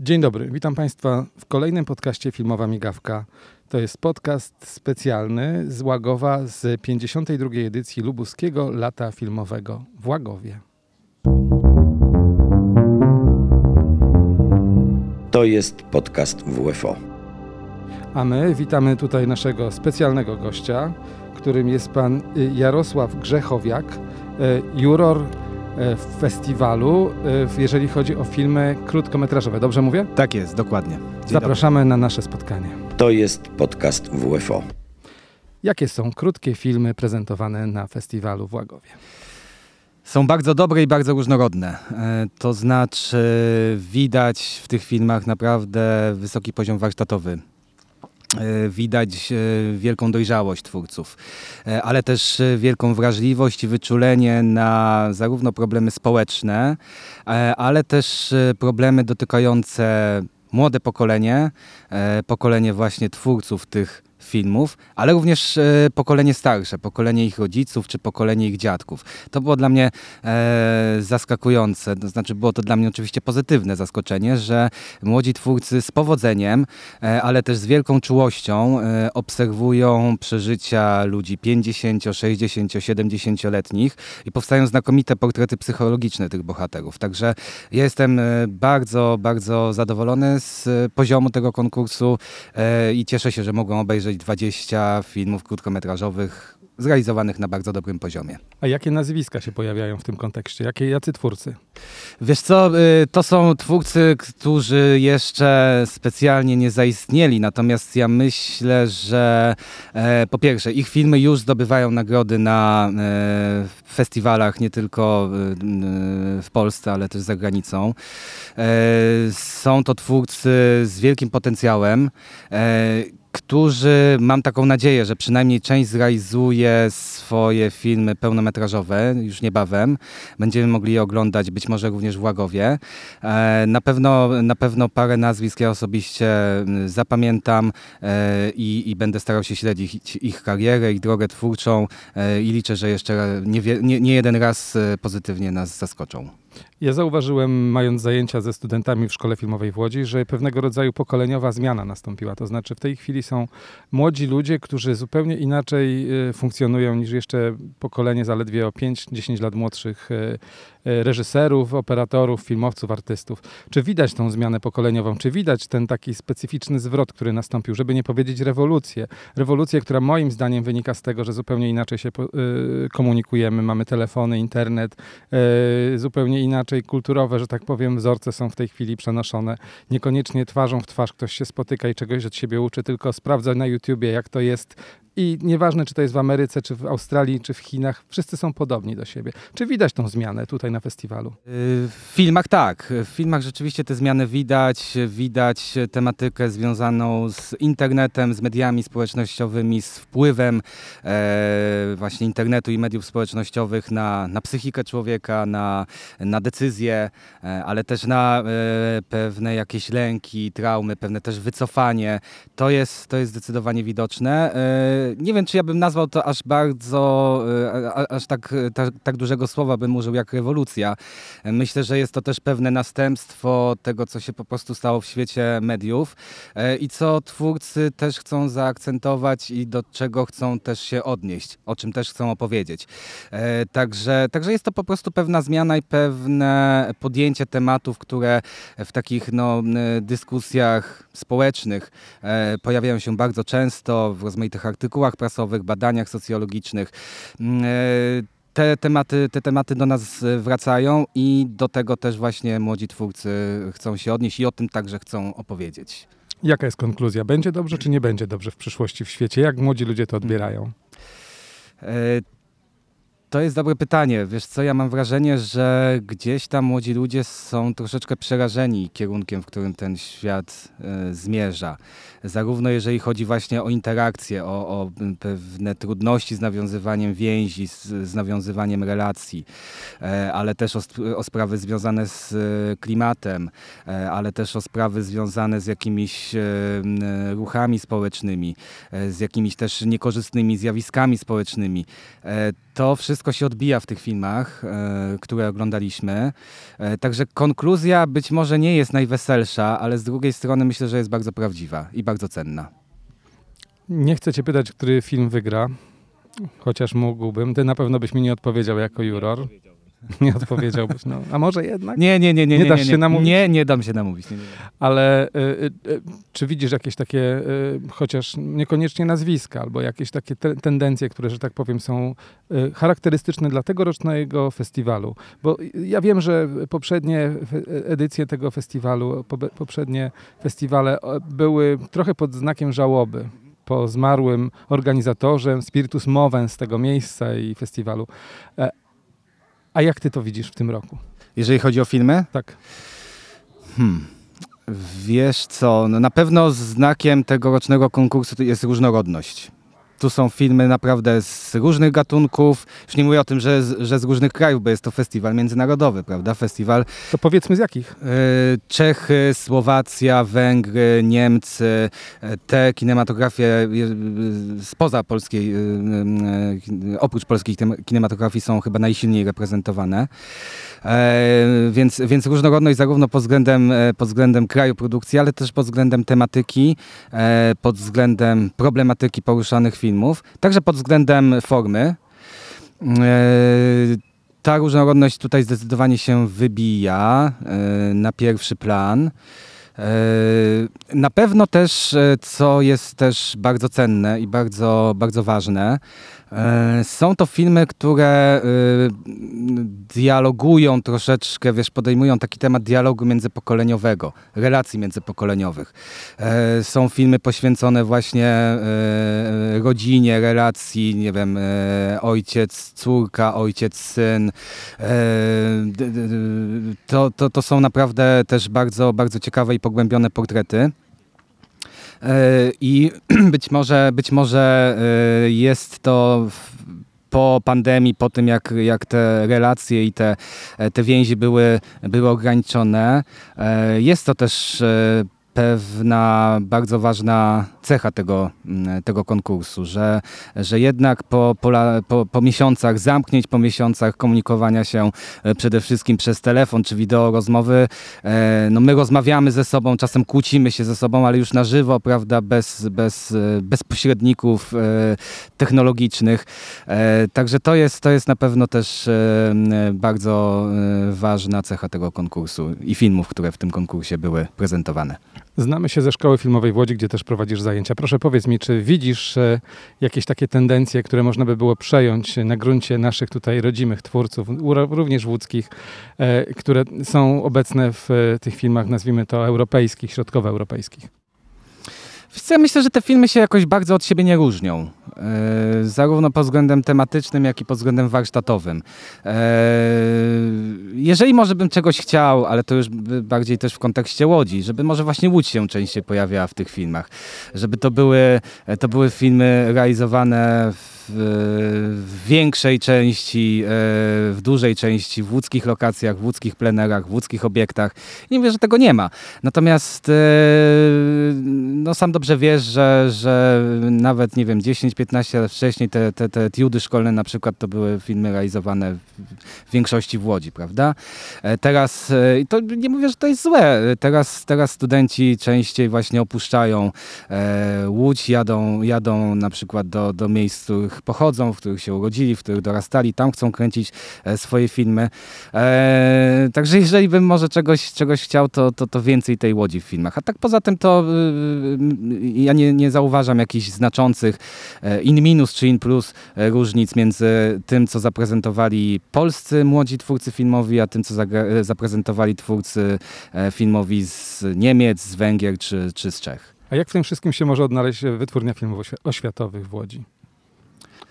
Dzień dobry, witam Państwa w kolejnym podcaście Filmowa Migawka. To jest podcast specjalny z Łagowa z 52. edycji Lubuskiego Lata Filmowego w Łagowie. To jest podcast WFO. A my witamy tutaj naszego specjalnego gościa, którym jest pan y, Jarosław Grzechowiak, y, juror w festiwalu, y, jeżeli chodzi o filmy krótkometrażowe. Dobrze mówię? Tak jest, dokładnie. Dzień Zapraszamy na nasze spotkanie. To jest podcast WFO. Jakie są krótkie filmy prezentowane na festiwalu w Łagowie? Są bardzo dobre i bardzo różnorodne. E, To znaczy, widać w tych filmach naprawdę wysoki poziom warsztatowy. E, Widać e, wielką dojrzałość twórców, e, ale też wielką wrażliwość i wyczulenie na zarówno problemy społeczne, ale też problemy dotykające młode pokolenie, pokolenie właśnie twórców tych filmów, ale również e, pokolenie starsze, pokolenie ich rodziców czy pokolenie ich dziadków. To było dla mnie e, zaskakujące, to znaczy było to dla mnie oczywiście pozytywne zaskoczenie, że młodzi twórcy z powodzeniem, e, ale też z wielką czułością e, obserwują przeżycia ludzi 50, 60, 70-letnich i powstają znakomite portrety psychologiczne tych bohaterów. Także ja jestem e, bardzo, bardzo zadowolony z poziomu tego konkursu i cieszę się, że mogłem obejrzeć 20 filmów krótkometrażowych zrealizowanych na bardzo dobrym poziomie. A jakie nazwiska się pojawiają w tym kontekście? Jakie, jacy twórcy? Wiesz co, y, to są twórcy, którzy jeszcze specjalnie nie zaistnieli, natomiast ja myślę, że e, po pierwsze ich filmy już zdobywają nagrody na e, festiwalach nie tylko y, y, w Polsce, ale też za granicą. E, Są to twórcy z wielkim potencjałem, którzy mam taką nadzieję, że przynajmniej część zrealizuje swoje filmy pełnometrażowe już niebawem. Będziemy mogli je oglądać być może również w Łagowie. E, Na pewno, na pewno parę nazwisk ja osobiście mm, zapamiętam e, i, i będę starał się śledzić ich karierę, ich drogę twórczą e, i liczę, że jeszcze nie, nie, nie jeden raz pozytywnie nas zaskoczą. Ja zauważyłem, mając zajęcia ze studentami w Szkole Filmowej w Łodzi, że pewnego rodzaju pokoleniowa zmiana nastąpiła. To znaczy w tej chwili są młodzi ludzie, którzy zupełnie inaczej y, funkcjonują niż jeszcze pokolenie zaledwie o 5-10 lat młodszych y, y, reżyserów, operatorów, filmowców, artystów. Czy widać tą zmianę pokoleniową? Czy widać ten taki specyficzny zwrot, który nastąpił, żeby nie powiedzieć rewolucję? Rewolucję, która moim zdaniem wynika z tego, że zupełnie inaczej się komunikujemy. Mamy telefony, internet, zupełnie inaczej kulturowe, że tak powiem, wzorce są w tej chwili przenoszone. Niekoniecznie twarzą w twarz ktoś się spotyka i czegoś od siebie uczy, tylko sprawdza na YouTubie, jak to jest. I nieważne, czy to jest w Ameryce, czy w Australii, czy w Chinach, wszyscy są podobni do siebie. Czy widać tą zmianę tutaj na festiwalu? Y, W filmach tak. W filmach rzeczywiście te zmiany widać. Widać tematykę związaną z internetem, z mediami społecznościowymi, z wpływem e, właśnie internetu i mediów społecznościowych na, na psychikę człowieka, na, na decyzje, e, ale też na e, pewne jakieś lęki, traumy, pewne też wycofanie. To jest, to jest zdecydowanie widoczne. Nie wiem, czy ja bym nazwał to aż bardzo, e, aż tak, tak, tak dużego słowa bym użył jak rewolucja. Myślę, że jest to też pewne następstwo tego, co się po prostu stało w świecie mediów e, i co twórcy też chcą zaakcentować i do czego chcą też się odnieść, o czym też chcą opowiedzieć. Także, także jest to po prostu pewna zmiana i pewne podjęcie tematów, które w takich no, dyskusjach społecznych pojawiają się bardzo często w rozmaitych artykułach prasowych, badaniach socjologicznych. Mm, e, te tematy, te tematy do nas e, wracają i do tego też właśnie młodzi twórcy chcą się odnieść i o tym także chcą opowiedzieć. Jaka jest konkluzja? Będzie dobrze, czy nie będzie dobrze w przyszłości w świecie? Jak młodzi ludzie to odbierają? To jest dobre pytanie. Wiesz co, ja mam wrażenie, że gdzieś tam młodzi ludzie są troszeczkę przerażeni kierunkiem, w którym ten świat e, zmierza. Zarówno jeżeli chodzi właśnie o interakcje, o, o pewne trudności z nawiązywaniem więzi, z, z nawiązywaniem relacji, e, ale też o, o sprawy związane z e, klimatem, ale też o sprawy związane z jakimiś ruchami społecznymi, z jakimiś też niekorzystnymi zjawiskami społecznymi. To wszystko się odbija w tych filmach, e, które oglądaliśmy. E, także konkluzja być może nie jest najweselsza, ale z drugiej strony myślę, że jest bardzo prawdziwa i bardzo cenna. Nie chcę cię pytać, który film wygra, chociaż mógłbym. Ty na pewno byś mi nie odpowiedział jako juror. Nie odpowiedziałbyś, no. A może jednak? Nie, nie, nie, nie. Nie nie, dasz nie, się nie. namówić? Nie, nie dam się namówić. Nie, nie. Ale y, y, y, czy widzisz jakieś takie, y, chociaż niekoniecznie nazwiska, albo jakieś takie te, tendencje, które, że tak powiem, są y, charakterystyczne dla tegorocznego festiwalu? Bo ja wiem, że poprzednie edycje tego festiwalu, poprzednie festiwale były trochę pod znakiem żałoby po zmarłym organizatorze, spiritus movens tego miejsca i festiwalu. A jak ty to widzisz w tym roku? Jeżeli chodzi o filmy, Tak. Hmm. Wiesz co, no na pewno znakiem tegorocznego konkursu jest różnorodność. Tu są filmy naprawdę z różnych gatunków. Już nie mówię o tym, że, z- że z różnych krajów, bo jest to festiwal międzynarodowy, prawda? Festiwal To powiedzmy z jakich? e, Czechy, Słowacja, Węgry, Niemcy. E, Te kinematografie e, spoza polskiej, e, oprócz polskiej kinem- kinematografii są chyba najsilniej reprezentowane. E, więc, więc różnorodność zarówno pod względem, e, pod względem kraju produkcji, ale też pod względem tematyki, e, pod względem problematyki poruszanych filmów, także pod względem formy. Ta różnorodność tutaj zdecydowanie się wybija na pierwszy plan. E, Na pewno też, e, co jest też bardzo cenne i bardzo, bardzo ważne, e, są to filmy, które dialogują troszeczkę, wiesz, podejmują taki temat dialogu międzypokoleniowego, relacji międzypokoleniowych. Są filmy poświęcone właśnie rodzinie, relacji, nie wiem, ojciec, córka, ojciec, syn. To, to, to są naprawdę też bardzo, bardzo ciekawe i pogłębione portrety. E, I być może, być może e, jest to po pandemii, po tym jak, jak te relacje i te, e, te więzi były, były ograniczone, jest to też pewna bardzo ważna cecha tego, mm, tego konkursu, że, że jednak po, po, po, miesiącach zamknięć, po miesiącach komunikowania się e, przede wszystkim przez telefon czy wideo rozmowy, e, no my rozmawiamy ze sobą, czasem kłócimy się ze sobą, ale już na żywo, prawda, bez, bez, e, bez pośredników technologicznych. Także to jest, to jest na pewno też bardzo ważna cecha tego konkursu i filmów, które w tym konkursie były prezentowane. Znamy się ze Szkoły Filmowej w Łodzi, gdzie też prowadzisz zajęcia. Proszę powiedz mi, czy widzisz e, jakieś takie tendencje, które można by było przejąć na gruncie naszych tutaj rodzimych twórców, również łódzkich, e, które są obecne w e, tych filmach, nazwijmy to europejskich, środkowoeuropejskich? Myślę, że te filmy się jakoś bardzo od siebie nie różnią. E, zarówno pod względem tematycznym, jak i pod względem warsztatowym. E, jeżeli może bym czegoś chciał, ale to już bardziej też w kontekście Łodzi, żeby może właśnie Łódź się częściej pojawiała w tych filmach. Żeby to były, to były filmy realizowane w, w większej części, e, w dużej części w łódzkich lokacjach, w łódzkich plenerach, w łódzkich obiektach. Nie mówię, że tego nie ma. Natomiast e, no sam dobrze wiesz, że, że nawet, nie wiem, 10-15 lat wcześniej te, te, te tiudy szkolne na przykład to były filmy realizowane w, większości w Łodzi, prawda? E, Teraz, i to nie mówię, że to jest złe, teraz, teraz studenci częściej właśnie opuszczają Łódź, jadą, jadą na przykład do, do miejsc, z pochodzą, w których się urodzili, w których dorastali, tam chcą kręcić e, swoje filmy. E, także jeżeli bym może czegoś, czegoś chciał, to, to, to więcej tej Łodzi w filmach. A tak poza tym to y, y, ja nie, nie zauważam jakichś znaczących e, in minus czy in plus e, różnic między tym, co zaprezentowali polscy młodzi twórcy filmowi, a tym, co zaprezentowali twórcy filmowi z Niemiec, z Węgier czy, czy z Czech. A jak w tym wszystkim się może odnaleźć wytwórnia filmów oświ- oświatowych w Łodzi?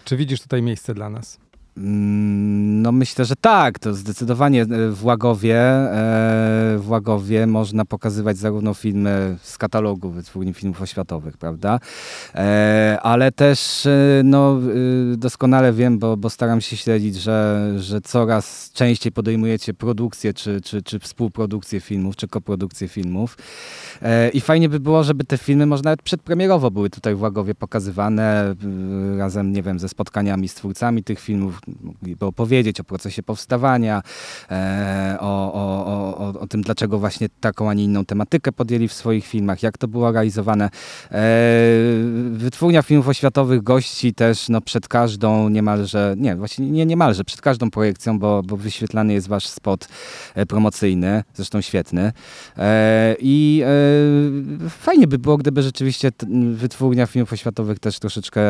Czy widzisz tutaj miejsce dla nas? Mm, No myślę, że tak. To zdecydowanie e, w Łagowie, e, w Łagowie można pokazywać zarówno filmy z katalogu wytwórni filmów oświatowych, prawda? E, Ale też no, doskonale wiem, bo, bo staram się śledzić, że, że coraz częściej podejmujecie produkcję, czy, czy, czy współprodukcję filmów, czy koprodukcję filmów. I fajnie by było, żeby te filmy może nawet przedpremierowo były tutaj w Łagowie pokazywane razem, nie wiem, ze spotkaniami z twórcami tych filmów, mogliby opowiedzieć o procesie powstawania, e, o, o, o, o, tym, dlaczego właśnie taką, a nie inną tematykę podjęli w swoich filmach, jak to było realizowane. E, wytwórnia filmów oświatowych gości też no, przed każdą niemalże, nie, właśnie nie niemalże, przed każdą projekcją, bo, bo wyświetlany jest wasz spot e, promocyjny, zresztą świetny. I fajnie by było, gdyby rzeczywiście wytwórnia filmów oświatowych też troszeczkę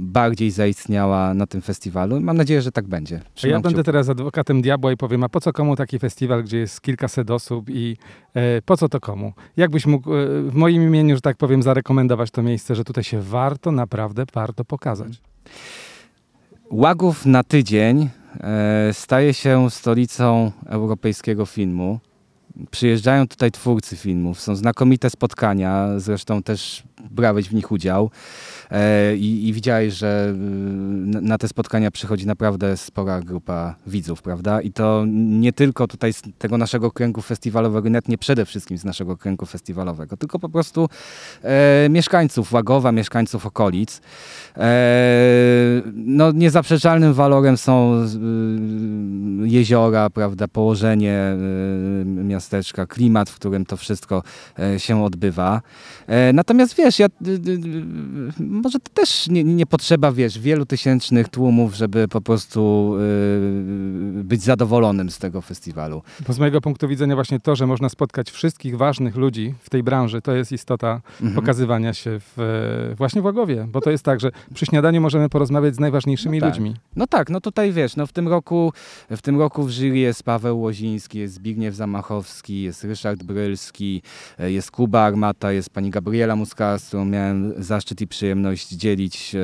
bardziej zaistniała na tym festiwalu. Mam nadzieję, że tak będzie. A ja Trzymam będę teraz adwokatem diabła i powiem, a po co komu taki festiwal, gdzie jest kilkaset osób i e, po co to komu? Jakbyś mógł e, w moim imieniu, że tak powiem, zarekomendować to miejsce, że tutaj się warto, naprawdę warto pokazać? Łagów na tydzień e, staje się stolicą europejskiego filmu. Przyjeżdżają tutaj twórcy filmów, są znakomite spotkania, zresztą też brałeś w nich udział e, i, i widziałeś, że y, na, te spotkania przychodzi naprawdę spora grupa widzów, prawda? I to nie tylko tutaj z tego naszego kręgu festiwalowego, net nie przede wszystkim z naszego kręgu festiwalowego, tylko po prostu e, mieszkańców Łagowa, mieszkańców okolic. E, no, niezaprzeczalnym walorem są y, jeziora, prawda, położenie y, miasteczka, klimat, w którym to wszystko e, się odbywa. E, natomiast wiesz, ja, może to też nie, nie potrzeba, wiesz, wielu tysięcznych tłumów, żeby po prostu y, być zadowolonym z tego festiwalu. Bo z mojego punktu widzenia właśnie to, że można spotkać wszystkich ważnych ludzi w tej branży, to jest istota Mhm. pokazywania się w, e, właśnie w Łagowie, bo to jest tak, że przy śniadaniu możemy porozmawiać z najważniejszymi No tak. ludźmi. No tak, no tutaj wiesz, no w tym roku w tym roku w jury jest Paweł Łoziński, jest Zbigniew Zamachowski, jest Ryszard Brylski, e, jest Kuba Armata, jest pani Gabriela Muska, z którą miałem zaszczyt i przyjemność dzielić e,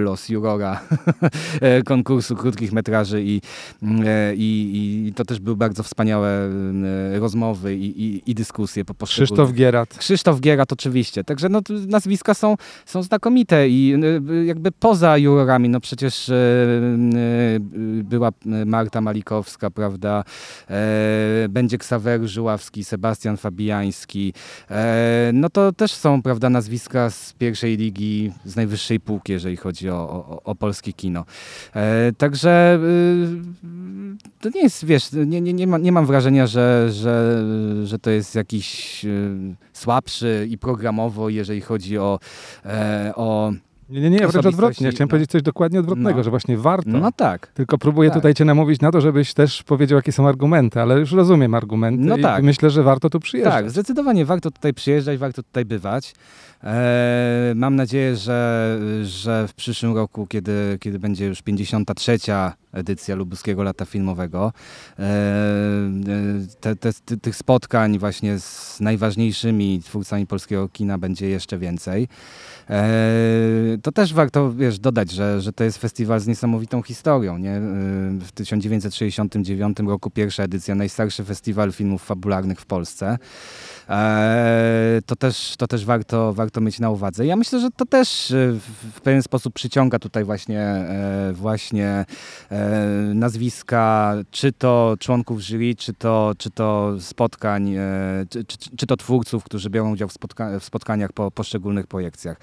los jurora e, konkursu krótkich metraży i, e, i, i to też były bardzo wspaniałe e, rozmowy i, i, i dyskusje po Krzysztof Gierat. Krzysztof Gierat oczywiście. Także no, nazwiska są, są znakomite i jakby poza jurorami, no przecież była Marta Malikowska, prawda, będzie Ksawery Żuławski, Sebastian Fabiański. E, no to też są, prawda, nazwiska z pierwszej ligi, z najwyższej półki, jeżeli chodzi o, o, o polskie kino. E, także y, to nie jest, wiesz, nie, nie, nie, ma, nie mam wrażenia, że, że, że to jest jakiś y, słabszy i programowo, jeżeli chodzi o, e, o Nie, nie, nie, wręcz odwrotnie. Chciałem no. powiedzieć coś dokładnie odwrotnego, No. że właśnie warto. no tak. Tylko próbuję tak. tutaj cię namówić na to, żebyś też powiedział, jakie są argumenty, ale już rozumiem argumenty No i tak. myślę, że warto tu przyjeżdżać. Tak, zdecydowanie warto tutaj przyjeżdżać, warto tutaj bywać. E, mam nadzieję, że, że w przyszłym roku, kiedy, kiedy będzie już 53. edycja Lubuskiego Lata Filmowego, e, te, te, ty- tych spotkań właśnie z najważniejszymi twórcami polskiego kina będzie jeszcze więcej. E, to też warto wiesz, dodać, że, że to jest festiwal z niesamowitą historią. Nie? E, W 1969 roku pierwsza edycja, najstarszy festiwal filmów fabularnych w Polsce. E, to też, to też warto, warto mieć na uwadze. Ja myślę, że to też e, w, pewien sposób przyciąga tutaj właśnie, e, właśnie e, nazwiska, czy to członków jury, czy to, czy to spotkań, czy, czy, czy to twórców, którzy biorą udział w, spotka w spotkaniach po poszczególnych projekcjach.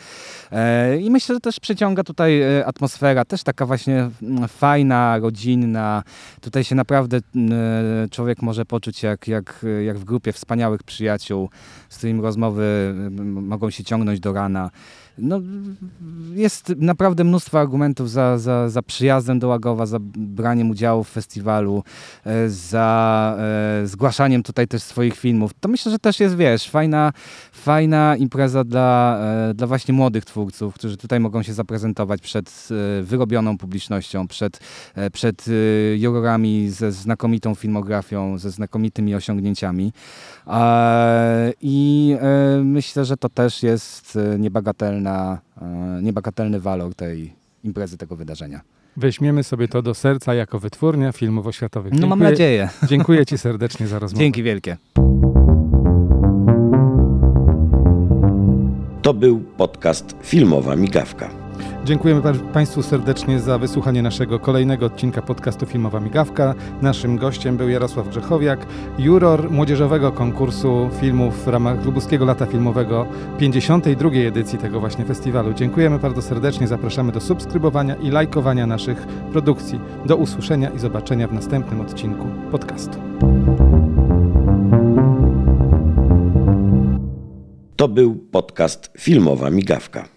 E, I myślę, że też przyciąga tutaj e, atmosfera, też taka właśnie mm, fajna, rodzinna. Tutaj się naprawdę mm, e, człowiek może poczuć jak, jak, jak w grupie wspaniałych przyjaciół, z którymi rozmowy mogą się ciągnąć do rana. No, jest naprawdę mnóstwo argumentów za, za, za przyjazdem do Łagowa, za braniem udziału w festiwalu, e, za e, zgłaszaniem tutaj też swoich filmów. To myślę, że też jest, wiesz, fajna, fajna impreza dla, e, dla właśnie młodych twórców, którzy tutaj mogą się zaprezentować przed wyrobioną publicznością, przed, przed jurorami ze znakomitą filmografią, ze znakomitymi osiągnięciami. I myślę, że to też jest e, niebagatelna, e, niebagatelny walor tej imprezy, tego wydarzenia. Weźmiemy sobie to do serca jako wytwórnia filmów oświatowych. No mam Dziękuję- nadzieję. Dziękuję Ci serdecznie za rozmowę. Dzięki wielkie. To był podcast Filmowa Migawka. Dziękujemy pa- Państwu serdecznie za wysłuchanie naszego kolejnego odcinka podcastu Filmowa Migawka. Naszym gościem był Jarosław Grzechowiak, juror młodzieżowego konkursu filmów w ramach Lubuskiego Lata Filmowego 52. edycji tego właśnie festiwalu. Dziękujemy bardzo serdecznie, zapraszamy do subskrybowania i lajkowania naszych produkcji. Do usłyszenia i zobaczenia w następnym odcinku podcastu. To był podcast Filmowa Migawka.